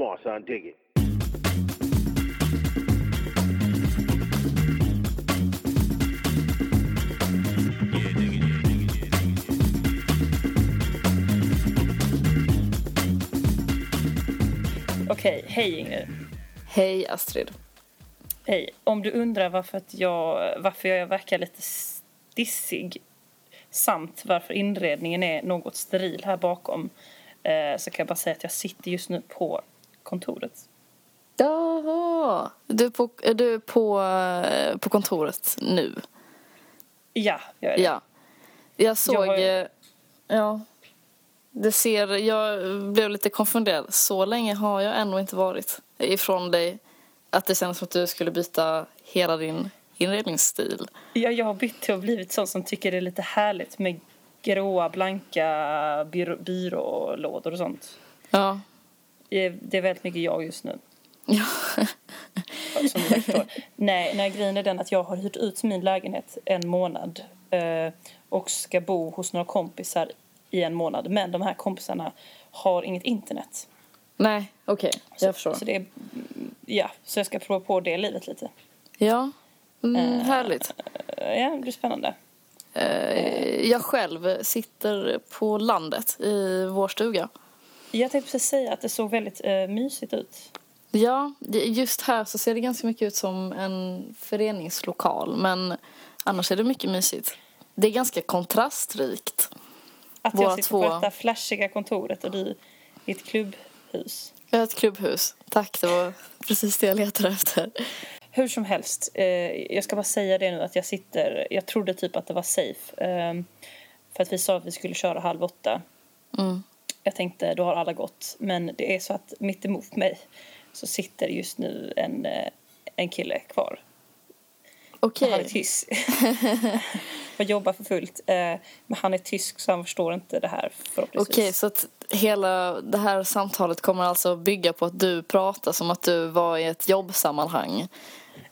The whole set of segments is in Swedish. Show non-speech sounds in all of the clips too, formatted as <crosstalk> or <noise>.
Come on, son, dig it. Okej, hej Ingrid. Hej Astrid. Hej. Om du undrar varför, att jag, varför jag verkar lite stissig samt varför inredningen är något steril här bakom eh, så kan jag bara säga att jag sitter just nu på kontoret. Jaha, du är på, är du på, på kontoret nu? Ja, jag är det. Ja. Jag såg... har ju- eh, Ja. Det ser... Jag blev lite konfunderad. Så länge har jag ändå inte varit ifrån dig att det kändes som att du skulle byta hela din inredningsstil. Ja, jag har bytt till och blivit sån som tycker det är lite härligt med gråa, blanka byrå, byrålådor och sånt. Ja. Det är, det är väldigt mycket jag just nu. Ja. Som du förstår. Nej, nej, grejen är den att jag har hyrt ut min lägenhet en månad eh, och ska bo hos några kompisar i en månad. Men de här kompisarna har inget internet. Nej, okej. Så, Jag förstår. Så, det är, ja, så jag ska prova på det livet lite. Ja. Mm, härligt. Eh, Ja, det blir spännande. Eh, Jag själv sitter på landet i vår stuga. Jag tänkte precis säga att det såg väldigt eh, mysigt ut. Ja, just här så ser det ganska mycket ut som en föreningslokal. Men annars är det mycket mysigt. Det är ganska kontrastrikt. Att Våra jag sitter två- på detta flashiga kontoret och du i ett klubbhus. Jag har ett klubbhus. Tack, det var precis det jag letade efter. Hur som helst, eh, jag ska bara säga det nu att jag sitter, jag trodde typ att det var safe. Eh, för att vi sa att vi skulle köra halv åtta. Mm. Jag tänkte då har alla gått. Men det är så att mitt emot mig så sitter just nu en, eh, en kille kvar. Okej. Han är tysk. <laughs> och jobbar för fullt. Eh, men han är tysk så han förstår inte det här förhoppningsvis. Okej, så att hela det här samtalet kommer alltså bygga på att du pratar som att du var i ett jobbsammanhang.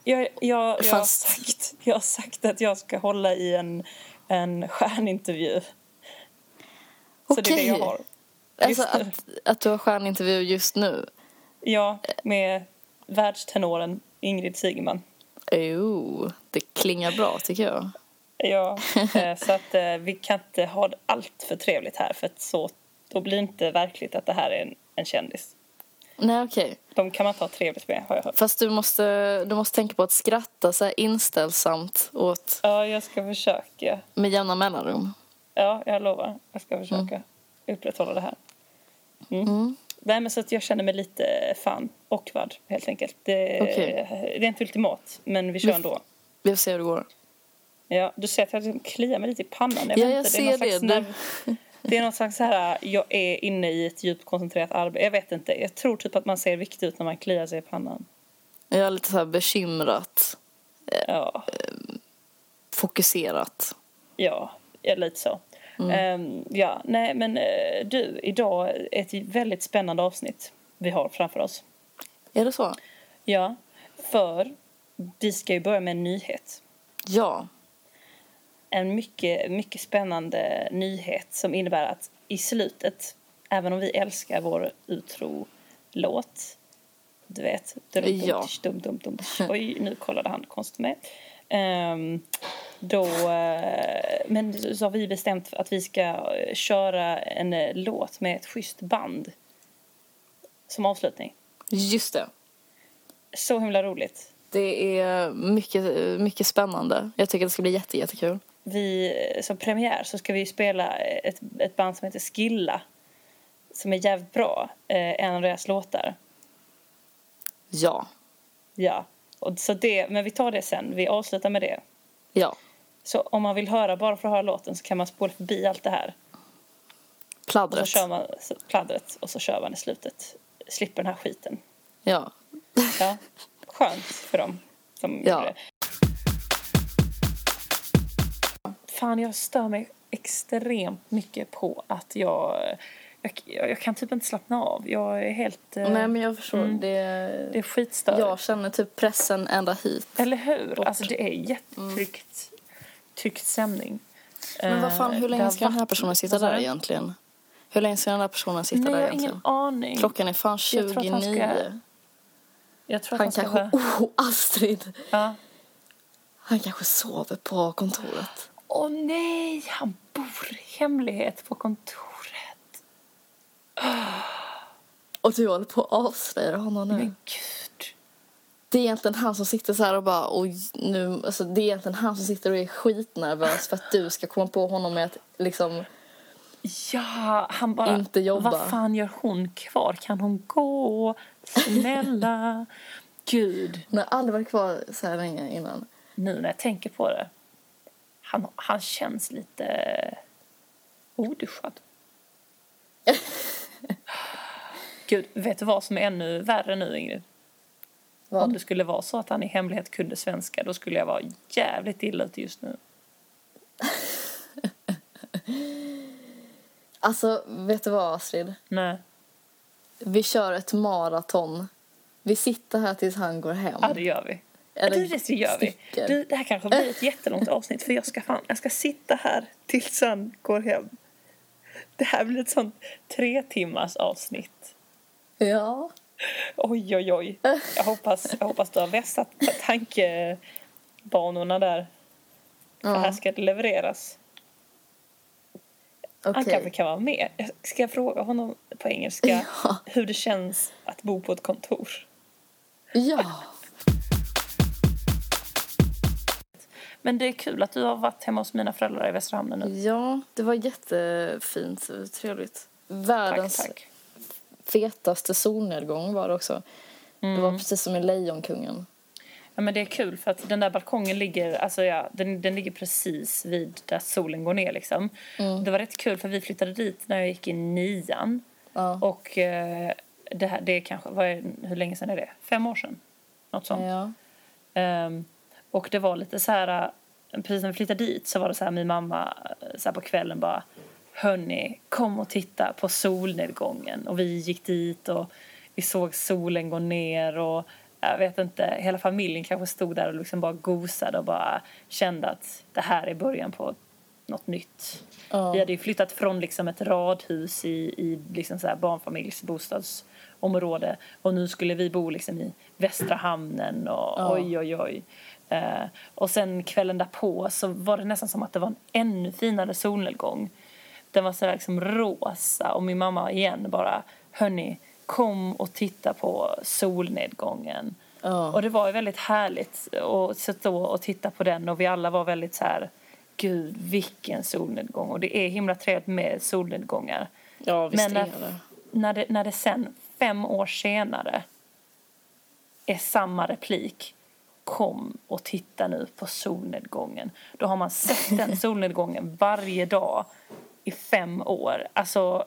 Jag, jag, jag, har sagt, jag har sagt att jag ska hålla i en, en stjärnintervju. Så det är det jag har. Alltså att, att du har stjärnintervju just nu. Ja, med världstenoren Ingrid Sigeman. Jo, det klingar bra tycker jag. Ja, <laughs> eh, så att eh, vi kan inte ha det allt för trevligt här för att så, då blir det inte verkligt att det här är en, en kändis. Nej, okej. De kan man ha trevligt med har jag hört. Fast du måste, du måste tänka på att skratta så här inställsamt åt Ja, jag ska försöka. med jämna mellanrum. Ja, jag lovar. Jag ska försöka upprätthålla det här. Mm. Nej, men så att jag känner mig lite fan awkward helt enkelt. Det, Okej. det är inte ultimat, men vi kör Vi- ändå. Vi får se hur det går. Ja, du ser att jag liksom kliar mig lite i pannan. Jag Ja, jag inte, ser det. Det. Du- det är något <laughs> slags så här, jag är inne i ett djupt koncentrerat arbete. Jag vet inte. Jag tror typ att man ser viktig ut när man kliar sig i pannan. Jag är lite så här bekymrat, Ja, fokuserat. ja, ja lite så. Mm. Ehm, ja, nej men eh, du, idag är ett väldigt spännande avsnitt vi har framför oss. Är det så? Ja, för vi ska ju börja med en nyhet. Ja. En mycket, mycket spännande nyhet som innebär att i slutet, även om vi älskar vår utro-låt, du vet, dum, Ja. dum, dum, dum, dum. Oj, nu kollade han konstigt med. Ehm, då, eh, men så har vi bestämt att vi ska eh, köra en eh, låt med ett schysst band som avslutning. Just det. Så himla roligt. Det är mycket, mycket spännande. Jag tycker det ska bli jätte, jättekul. vi, som premiär så ska vi spela ett, ett band som heter Skilla. Som är jävligt bra. Eh, en av deras låtar. Ja. Ja. Och så det, men vi tar det sen. Vi avslutar med det. Ja. Så om man vill höra bara för att höra låten så kan man spola förbi allt det här. Och så Pladdret. kör man så- pladdret och så kör man i slutet. Slipper den här skiten. Ja. Ja. Skönt för dem som Ja. gjorde det. Fan, jag stör mig extremt mycket på att jag... Jag, jag, kan typ inte slappna av. Jag är helt... eh, Nej, men jag förstår. Mm. Det, Det är skitstörigt. jag känner typ pressen ända hit. Eller hur? Bort. Alltså det är jättetryckt tryckt stämning. Men vad fan, Eh, hur det länge ska den här personen sitta där egentligen? Hur länge ska den där personen sitta Nej, där jag har egentligen? ingen aning. Klockan är fan Jag tror att han 29. ska- Jag tror att Han han kanske... Oh, Astrid! Ja. Han kanske sover på kontoret. Åh nej, han bor i hemlighet på kontoret. Och du håller på att avslöja honom nu. Men gud. Det är egentligen han som sitter så här och bara... Oj, nu, alltså, det är egentligen han som sitter och är skitnervös för att du ska komma på honom med att liksom... Ja, han bara... Inte jobba. Vad fan gör hon kvar? Kan hon gå? Snälla. Gud. Han har aldrig varit kvar så här länge innan. Nu när jag tänker på det. Han, han känns lite oduschad. <laughs> Gud, vet du vad som är ännu värre nu, Ingrid? Om Vad? det skulle vara så att han i hemlighet kunde svenska, då skulle jag vara jävligt illa ute just nu. <laughs> Alltså, vet du vad Astrid? Nej. Vi kör ett maraton. Vi sitter här tills han går hem. Ja, det gör vi. Eller du, det gör vi. Du, det här kanske blir ett jättelångt avsnitt för jag ska, fan, jag ska sitta här tills han går hem. Det här blir ett sånt tre timmars avsnitt. Ja. Oj, oj, oj. Jag hoppas, jag hoppas du har vässat tankebanorna där. För Ja. här ska det levereras. Han Okej. kanske kan vara med. Ska jag fråga honom på engelska <laughs> Ja. hur det känns att bo på ett kontor? Ja. Men det är kul att du har varit hemma hos mina föräldrar i Västra Hamnen nu. Ja, det var jättefint. Trevligt. Världens Tack, tack. Fetaste solnedgång var det också. Det Mm. var precis som i Lejonkungen. Ja, men det är kul för att den där balkongen ligger, alltså ja, den, den ligger precis vid där solen går ner liksom. Mm. Det var rätt kul för vi flyttade dit när jag gick i nian. Ja. Och eh, det här, det är kanske, vad är, hur länge sedan är det? Fem år sedan? Något sånt. Ja. Ehm, och det var lite så här, eh, precis när vi flyttade dit så var det så här min mamma eh, så här på kvällen bara Hörni, kom och titta på solnedgången. Och vi gick dit och vi såg solen gå ner och jag vet inte, hela familjen kanske stod där och liksom bara gosade och bara kände att det här är början på något nytt. Ja. Vi hade ju flyttat från liksom ett radhus i, i liksom så här barnfamiljs bostadsområde och nu skulle vi bo liksom i Västra hamnen och Ja. oj oj oj. Eh, och sen kvällen därpå så var det nästan som att det var en ännu finare solnedgång. Den var så här liksom rosa och min mamma igen bara hörni kom och titta på solnedgången. Ja. Och det var ju väldigt härligt att sitta och titta på den och vi alla var väldigt så här gud vilken solnedgång och det är himla trevligt med solnedgångar. Ja, Men när, när det. När det sen fem år senare är samma replik kom och titta nu på solnedgången. Då har man sett den <laughs> solnedgången varje dag i fem år. Alltså,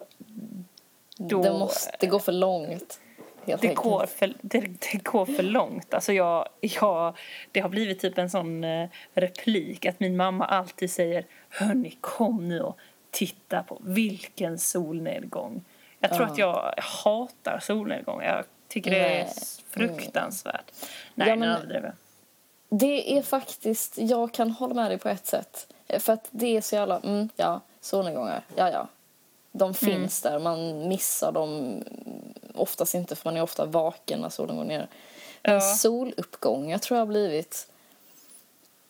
då... Det måste gå för långt. Helt Det enkelt. går, för, det, det går för långt. Alltså jag, jag, det har blivit typ en sån eh, replik att min mamma alltid säger Hörni, kom nu och titta på vilken solnedgång. Jag tror Ja. att jag hatar solnedgång. Jag tycker det är fruktansvärt. Nej, Ja, nu men- överdriver jag. Det är faktiskt, jag kan hålla med dig på ett sätt. För att det är så jävla, mm, ja, solnedgångar, ja ja. De finns där, man missar dem oftast inte för man är ofta vaken när solen går ner. Men Ja. soluppgång, jag tror jag har blivit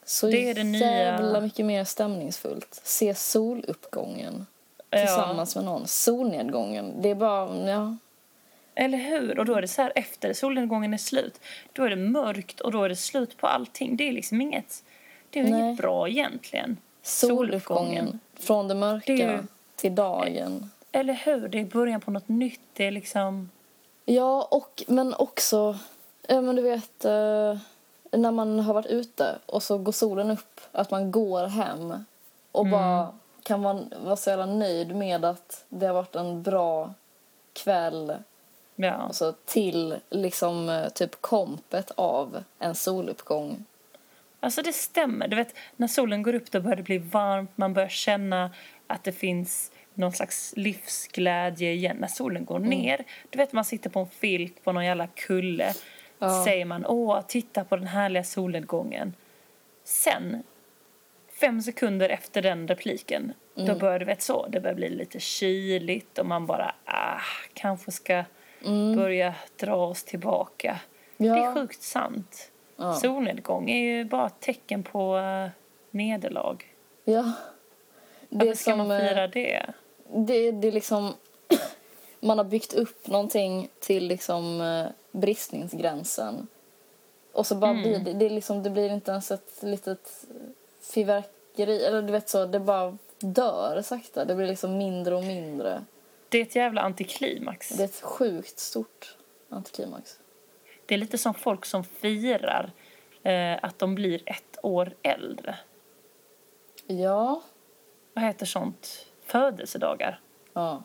så Det är det nya- jävla mycket mer stämningsfullt. Se soluppgången tillsammans med någon. Solnedgången, det är bara, ja. Eller hur? Och då är det så här efter solnedgången är slut. Då är det mörkt och då är det slut på allting. Det är liksom inget, det är Nej. inget bra egentligen. Soluppgången, från det mörka Det ju- till dagen. Eller hur? Det är början på något nytt. Det är liksom... Ja, och, men också, ja, men du vet, eh, när man har varit ute och så går solen upp, att man går hem och bara kan man vara så jävla nöjd med att det har varit en bra kväll Ja. alltså, till liksom eh, typ kompet av en soluppgång. Alltså det stämmer. Du vet, när solen går upp då börjar det bli varmt. Man börjar känna att det finns någon slags livsglädje igen. När solen går ner, du vet man sitter på en filt på någon jävla kulle. Ja. Säger man åh, titta på den härliga solnedgången. Sen, fem sekunder efter den repliken, Mm. då börjar du vet så, det börjar bli lite kyligt och man bara, ah, kanske ska börja dra oss tillbaka. Det är Mm. Ja. sjukt sant. Ja. Solnedgång är ju bara ett tecken på uh, nederlag. Ja. Det Varför ska som... man eh, fira det? det, det är liksom... <clears throat> Man har byggt upp någonting till liksom eh, bristningsgränsen. Och så bara blir det, det, liksom, det blir inte ens ett litet fyrverkeri. Eller du vet så, det bara dör sakta. Det blir liksom mindre och mindre. Det är ett jävla antiklimax. Det är ett sjukt stort antiklimax. Det är lite som folk som firar eh, att de blir ett år äldre. Ja. Vad heter sånt? Födelsedagar. Ja.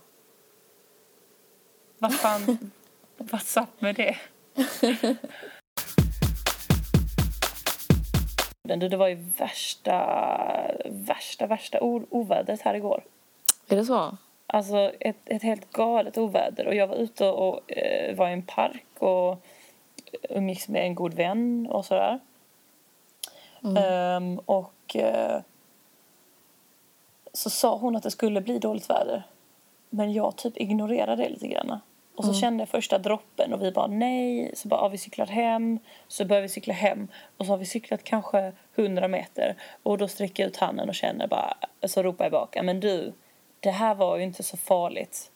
Vad fan, <laughs> what's up med det? Det var ju värsta, värsta, värsta ovädret här igår. Är det så? Alltså ett, ett helt galet oväder. Och jag var ute och eh, var i en park och umgicks med en god vän och sådär. Ehm, och eh, så sa hon att det skulle bli dåligt väder. Men jag typ ignorerade det lite grann. Och så kände jag första droppen och vi bara nej. Så bara, ja, vi cyklar hem. Så börjar vi cykla hem. Och så har vi cyklat kanske 100 meter. Och då sträcker jag ut handen och känner bara, så ropar jag baka. Men du, det här var ju inte så farligt.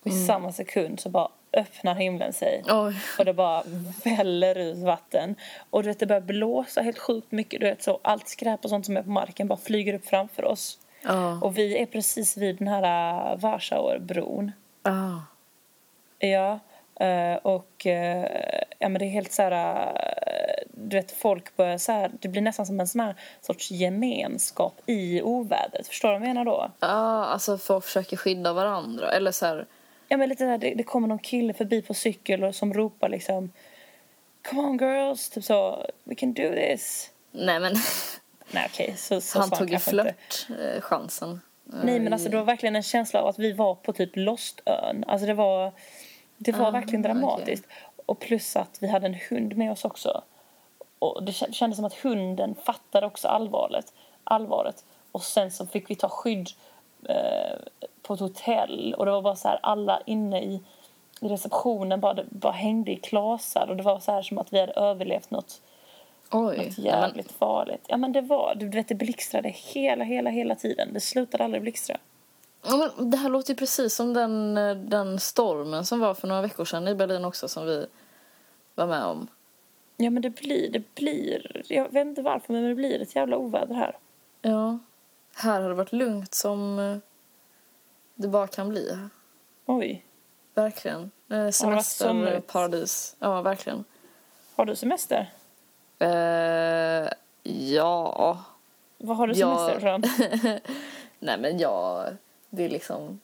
Och i samma sekund så bara öppnar himlen sig. Oj. Och det bara väller ut vatten. Och du vet, det börjar blåsa helt sjukt mycket. Du vet, så allt skräp och sånt som är på marken bara flyger upp framför oss. Ja. Och vi är precis vid den här äh, Warschauerbron. Ja. Eh, och eh, ja, men det är helt så här... Du vet, folk börjar så här... Det blir nästan som en sån här sorts gemenskap i ovädret. Förstår du vad jag menar då? Ja, alltså folk försöker skydda varandra. Eller så här... Ja, men lite där, det, det kommer någon kille förbi på cykel och som ropar liksom Come on girls, typ så, we can do this. Nej men, Nej okej, så, så han tog ju flört-chansen. Nej men alltså det var verkligen en känsla av att vi var på typ Lostön. Alltså det var, det var Ah, verkligen dramatiskt. Och plus att vi hade en hund med oss också. Och det kä- kändes som att hunden fattade också allvaret. allvaret. Och sen så fick vi ta skydd eh, på ett hotell. Och det var bara så här alla inne i, i receptionen bara, det bara hängde i klasar. Och det var så här som att vi hade överlevt något Oj. något Ja, men, jävligt farligt. Ja men det var, du vet det blixtrade hela, hela, hela tiden. Det slutade aldrig blixtra. ja, men det här låter ju precis som den, eh, den stormen som var för några veckor sedan i Berlin också som vi var med om. Ja men det blir, det blir, jag vet inte varför men det blir ett jävla oväder här. Ja. Här har det varit lugnt som eh, det bara kan bli. Oj. Verkligen. Eh, varit Semester, somrigt? paradis. Ja, verkligen. Har du semester? Eh, ja. Vad har du Ja. semester från? <laughs> Nej men jag, det är liksom,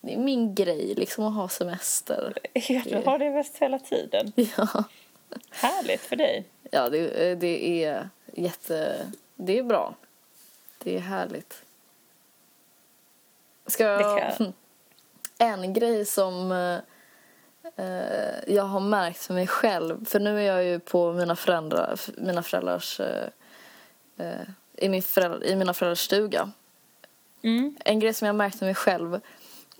det är min grej liksom att ha semester. <laughs> Du har det bäst hela tiden. <laughs> Ja. Härligt för dig. Ja, det, det är jätte... Det är bra. Det är härligt. Ska jag... En grej som eh, jag har märkt för mig själv. För nu är jag ju på mina föräldrar, mina föräldrars... Eh, eh, i, min föräldrar, I mina föräldrars stuga. Mm. En grej som jag har märkt med mig själv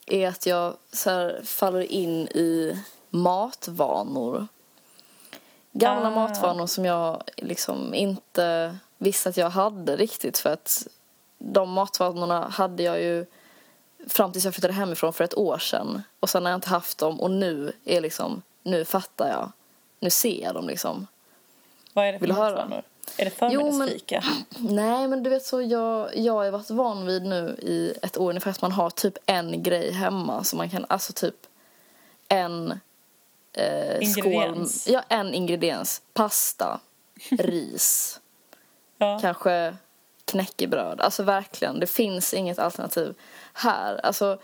är att jag så här, faller in i matvanor. Gamla Ah. matvanor som jag liksom inte visste att jag hade riktigt för att de matvanorna hade jag ju fram tills jag flyttade hemifrån för ett år sedan. Och sen har jag inte haft dem och nu är liksom, nu fattar jag. Nu ser jag dem liksom. Vad är det för Vill du höra? Är det Jo, men- förmiddagsfika? <clears throat> Nej, men du vet så jag, jag har varit van vid nu i ett år ungefär att man har typ en grej hemma så man kan, alltså typ en eh, Ingrediens. skål, ja en ingrediens, pasta, <laughs> ris, Ja. kanske knäckebröd, alltså verkligen, det finns inget alternativ här, alltså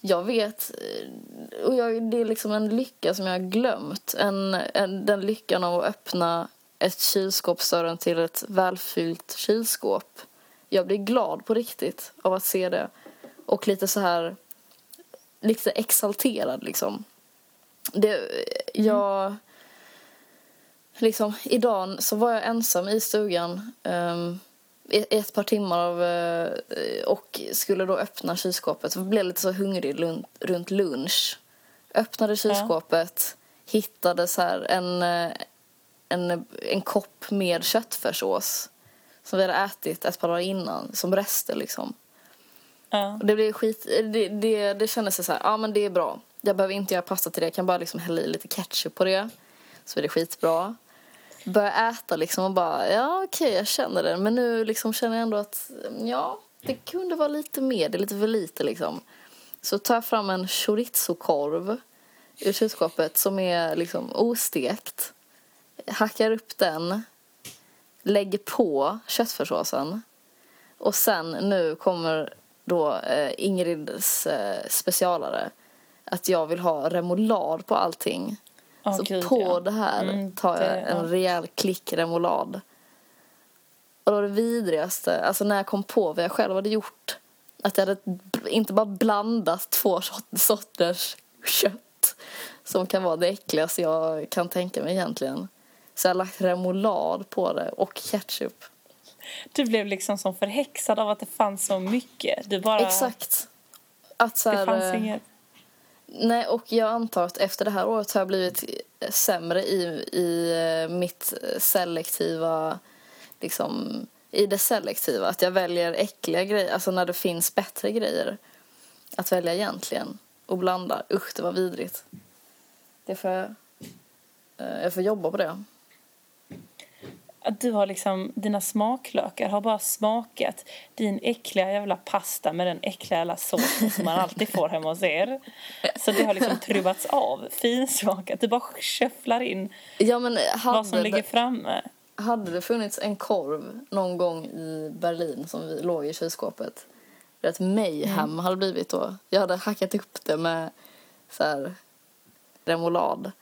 jag vet, eh, och jag, det är liksom en lycka som jag har glömt. En, en, den lyckan av att öppna ett kylskåpsdörren till ett välfyllt kylskåp. Jag blir glad på riktigt av att se det. Och lite så här, lite exalterad liksom. Det, jag, liksom, idag så var jag ensam i stugan. i ett par timmar av, eh, och skulle då öppna kylskåpet. Jag blev lite så hungrig runt, runt lunch. Öppnade kylskåpet, ja. hittade så en, eh, en, en kopp med köttfärssås som vi hade ätit ett par dagar innan, som rester liksom. Ja. Det blev skit, det, det, det kändes så här, ja men det är bra. Jag behöver inte göra pasta till det, jag kan bara liksom hälla i lite ketchup på det. Så blir det skitbra börja äta liksom och bara, ja okej okay, jag känner det. Men nu liksom känner jag ändå att, ja det kunde vara lite mer, det är lite för lite liksom. Så tar jag fram en chorizo-korv ur kylskåpet som är liksom ostekt. Hackar upp den, lägger på köttfärssåsen. Och sen nu kommer då eh, Ingrids eh, specialare. Att jag vill ha remoulad på allting. Oh, så Gud, på ja. det här mm, tar jag det, en ja. rejäl klick remoulad. Och det var det vidrigaste, alltså när jag kom på vad jag själv hade gjort. Att jag hade inte bara blandat två sorters kött som kan vara det äckligaste jag kan tänka mig egentligen. Så jag har lagt remoulad på det och ketchup. Du blev liksom som förhäxad av att det fanns så mycket. Du bara... Exakt. Att så här, det fanns eh, inget Nej, och jag antar att efter det här året har jag blivit sämre i, i eh, mitt selektiva, liksom, i det selektiva. Att jag väljer äckliga grejer, alltså när det finns bättre grejer att välja egentligen och blanda. Usch, det var vidrigt. Det får jag, eh, jag får jobba på det att du har liksom, dina smaklökar har bara smakat din äckliga jävla pasta med den äckliga jävla såsen som man alltid får hemma hos er. Så det har liksom trubbats av, finsmakat. Du bara sköfflar in ja, men vad som ligger framme. Hade det funnits en korv någon gång i Berlin som vi låg i kylskåpet Rätt mayhem mm. hade blivit då. Jag hade hackat upp det med så här remoulad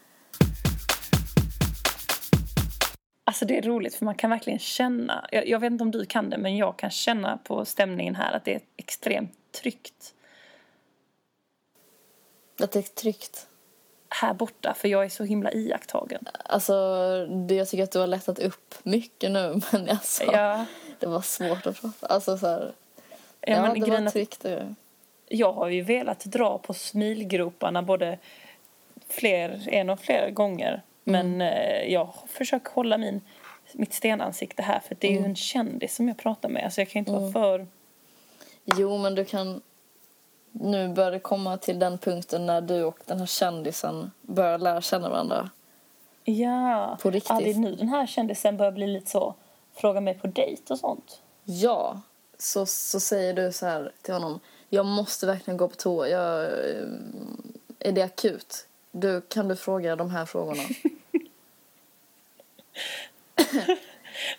Alltså det är roligt för man kan verkligen känna, jag, jag, vet inte om du kan det men jag kan känna på stämningen här att det är extremt tryggt. Att det är tryggt? Här borta för jag är så himla iakttagen. Alltså det, jag tycker att du har lättat upp mycket nu <laughs> men alltså ja. det var svårt att prata. Alltså så här, ja, ja men det var tryggt. Jag har ju velat dra på smilgroparna både fler, en och flera gånger men mm. jag försöker hålla min, mitt stenansikte här för det är mm. ju en kändis som jag pratar med. Alltså jag kan inte mm. vara för... Jo, men du kan... Nu börjar det komma till den punkten när du och den här kändisen börjar lära känna varandra. Ja, på riktigt. Ja, det är nu den här kändisen börjar bli lite så, fråga mig på dejt och sånt. Ja, så, så säger du så här till honom, jag måste verkligen gå på toa, jag, eh, är det akut? Du, kan du fråga de här frågorna? <laughs>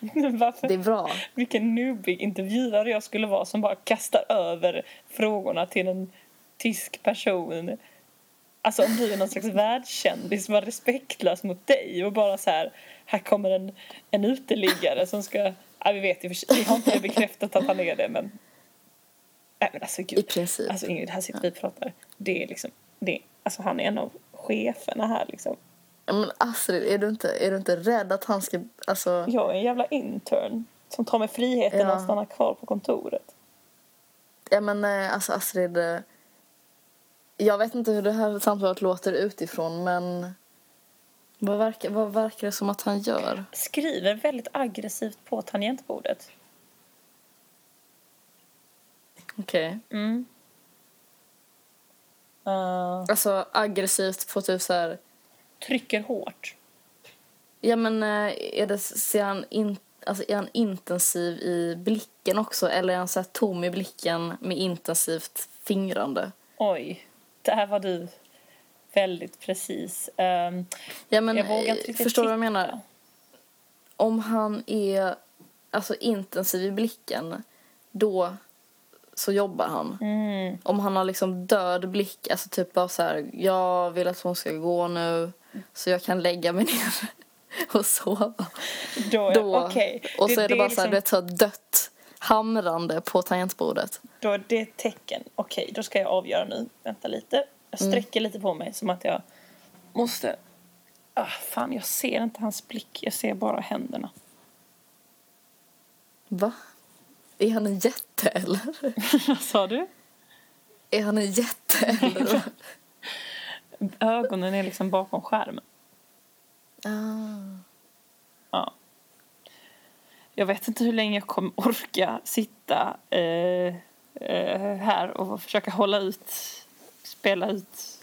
<laughs> Varför? Det är bra. Vilken noobig intervjuare jag skulle vara som bara kastar över frågorna till en tysk person. Alltså om du är någon slags världskändis som var respektlös mot dig och bara så här, här kommer en, en uteliggare som ska, ja vi vet ju, vi har inte bekräftat att han är det men Nej men alltså gud. I princip. Alltså Ingrid, här sitter vi och pratar. Det är liksom, det, alltså han är en av cheferna här liksom. Men Astrid, är du inte, är du inte rädd att han ska... Alltså... Jag är en jävla intern som tar mig friheten ja. att stanna kvar på kontoret. Ja men eh, alltså Astrid... Eh, jag vet inte hur det här samtalet låter utifrån men... Vad verkar, vad verkar det som att han gör? Skriver väldigt aggressivt på tangentbordet. Okej. Okay. Mm. Uh, alltså aggressivt på typ så här... Trycker hårt. Ja men eh, är det, ser han in, alltså, är han intensiv i blicken också eller är han så här tom i blicken med intensivt fingrande? Oj, där var du väldigt precis. Um, ja men jag förstår du vad jag menar? Om han är alltså intensiv i blicken då så jobbar han. Mm. Om han har liksom död blick, alltså typ bara så här, jag vill att hon ska gå nu så jag kan lägga mig ner <laughs> och sova. Då, då okay. Och så det, är det, bara liksom... så här, dött hamrande på tangentbordet. Då är det ett tecken. Okej, okay, då ska jag avgöra nu. Vänta lite. Jag mm. sträcker mm. lite på mig som att jag måste... Ah, fan, jag ser inte hans blick. Jag ser bara händerna. Va? Är han en jätte eller? <laughs> Vad sa du? Är han en jätte <laughs> eller? Ögonen är liksom bakom skärmen. ah. Ja. Jag vet inte hur länge jag kommer orka sitta eh, eh, här och försöka hålla ut, spela ut.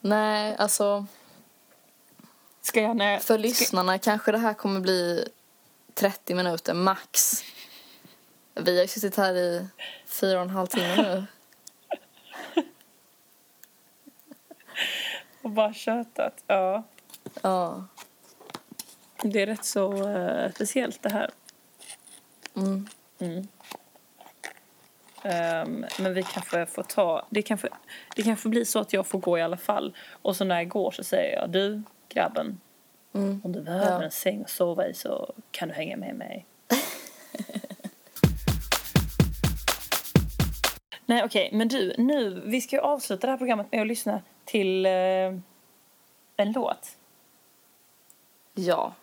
Nej, alltså Ska jag när, för ska, lyssnarna kanske det här kommer bli 30 minuter max. Vi har ju suttit här i fyra och en halv timme nu. Och bara tjötat? Ja. Ja. Det är rätt så eh, speciellt det här. Mm. Mm. Ehm, men vi kanske får ta... Det kanske, det kanske blir så att jag får gå i alla fall. Och så när jag går så säger jag du grabben, Mm. om du behöver Ja. en säng att sova i så kan du hänga med mig. <laughs> Nej okej, men du, nu, vi ska ju avsluta det här programmet med att lyssna till eh, en låt. Ja.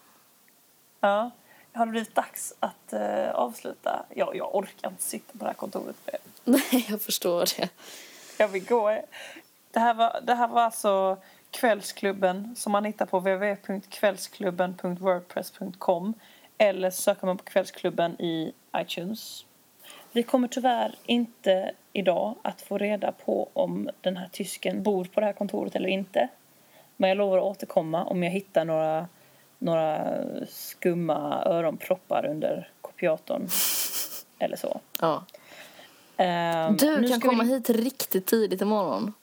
Ja. Har det blivit dags att eh, avsluta? Ja, jag orkar inte sitta på det här kontoret. <laughs> Nej, jag förstår det. Jag vill gå. Det här var, det här var alltså Kvällsklubben som man hittar på www.kvällsklubben.wordpress.com eller söker man på Kvällsklubben i iTunes. Vi kommer tyvärr inte idag att få reda på om den här tysken bor på det här kontoret eller inte. Men jag lovar att återkomma om jag hittar några, några skumma öronproppar under kopiatorn <laughs> eller så. Ja. Ehm, Du kan ska vi- komma hit riktigt tidigt imorgon.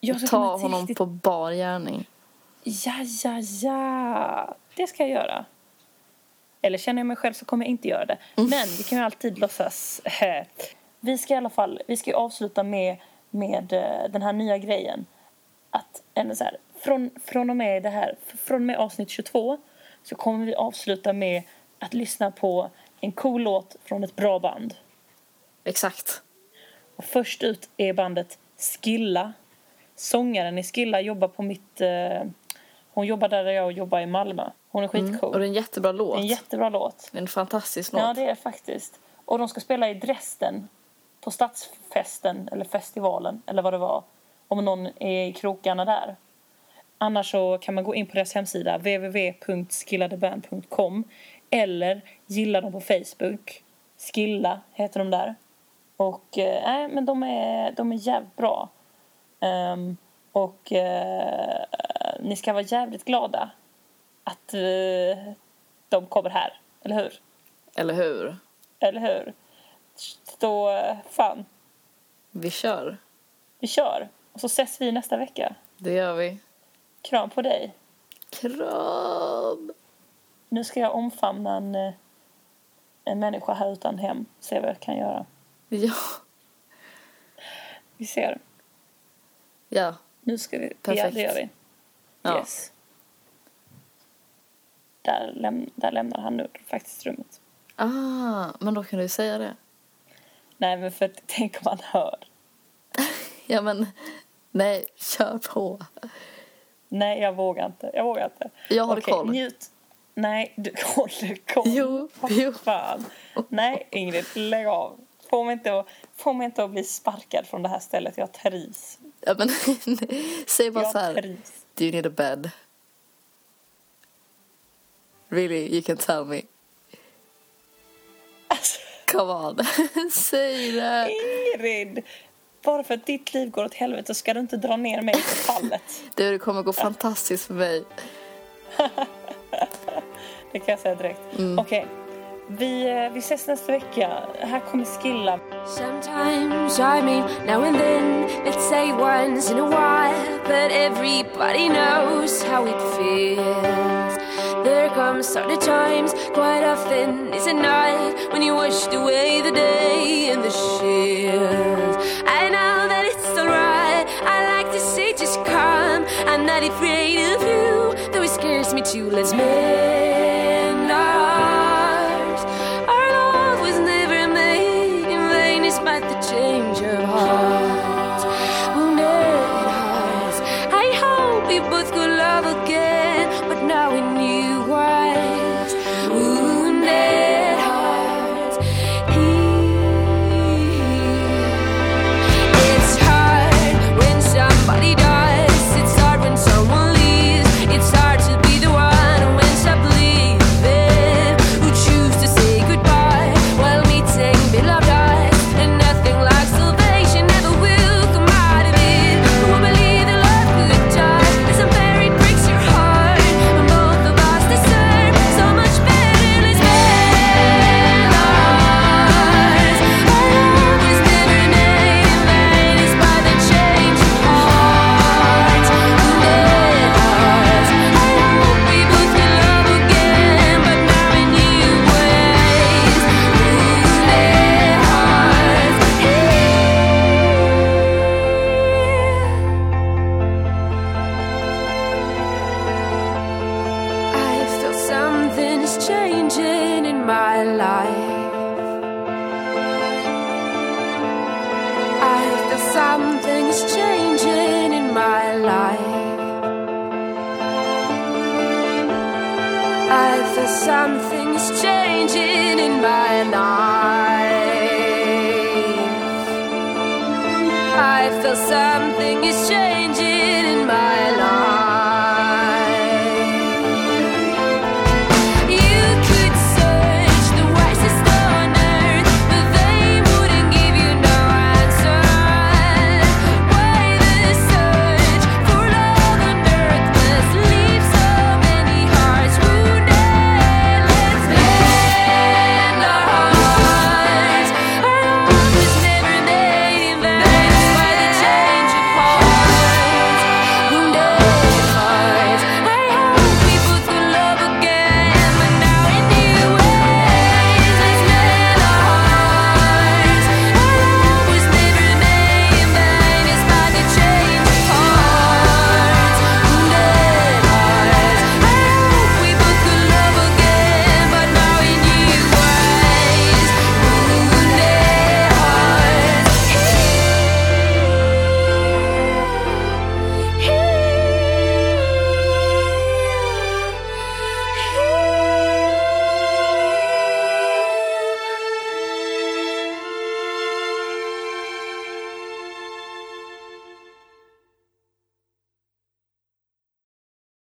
Jag ska ta komma honom riktigt- på bar gärning. Ja, ja, ja. Det ska jag göra. Eller känner jag mig själv så kommer jag inte göra det. Men vi kan ju alltid låtsas. Vi ska i alla fall vi ska avsluta med, med eh, den här nya grejen. Att så här, från, från och med det här, från och med avsnitt 22 så kommer vi avsluta med att lyssna på en cool låt från ett bra band. Exakt. Och först ut är bandet Skilla. Sångaren i Skilla jobbar på mitt... Hon jobbar där jag jobbar i Malmö. Hon är skitcool. Mm. Och det är en jättebra låt. En jättebra låt. Det är en fantastisk låt. Ja, det är det faktiskt. Och de ska spela i Dresden på stadsfesten, eller festivalen, eller vad det var. Om någon är i krokarna där. Annars så kan man gå in på deras hemsida www.skilladeband.com eller gilla dem på Facebook. Skilla heter de där. Och eh, men de är, de är jävligt bra. Ehm, och eh, ni ska vara jävligt glada att eh, de kommer här, eller hur? Eller hur? Eller hur? Så fan, Vi kör. vi kör. Och så ses vi nästa vecka. Det gör vi. Kram på dig. Kram! Nu ska jag omfamna en, eh, en människa här utan hem. Se vad jag kan göra. Ja. Vi ser. Ja. Nu ska vi... Ja, Perfekt. det gör vi. Ja. Yes. Där, läm, där lämnar han nu faktiskt rummet. Ah, men då kan du säga det. Nej, men för tänk om han hör. <laughs> Ja, men nej, kör på. Nej, jag vågar inte. Jag vågar inte. Jag håller Okej, koll. njut. Nej, du <laughs> håller koll. Jo, Vad jo. Fan. Nej, Ingrid, lägg av. Få mig, inte att, få mig inte att bli sparkad från det här stället. Jag trivs. Ja, men <laughs> säg bara så här. Do you need a bed? Really, you can tell me. Alltså, Come on. <laughs> Säg det. Ingrid! Bara för att ditt liv går åt helvete ska du inte dra ner mig på fallet. <laughs> Du, det kommer gå fantastiskt för mig. Det kan jag säga direkt. Mm. Okej. Vi, eh, vi ses nästa vecka. Här kommer Skilla. Sometimes, I mean, now and then, let's say once in a while, but everybody knows how it feels. There comes other times, quite often it's a night when you washed away the day and the shield. I know that it's alright, I like to say just come. I'm not afraid of you, though it scares me too let's mend my life. I feel something's changing in my life. I feel something's changing in my life. I feel something is changing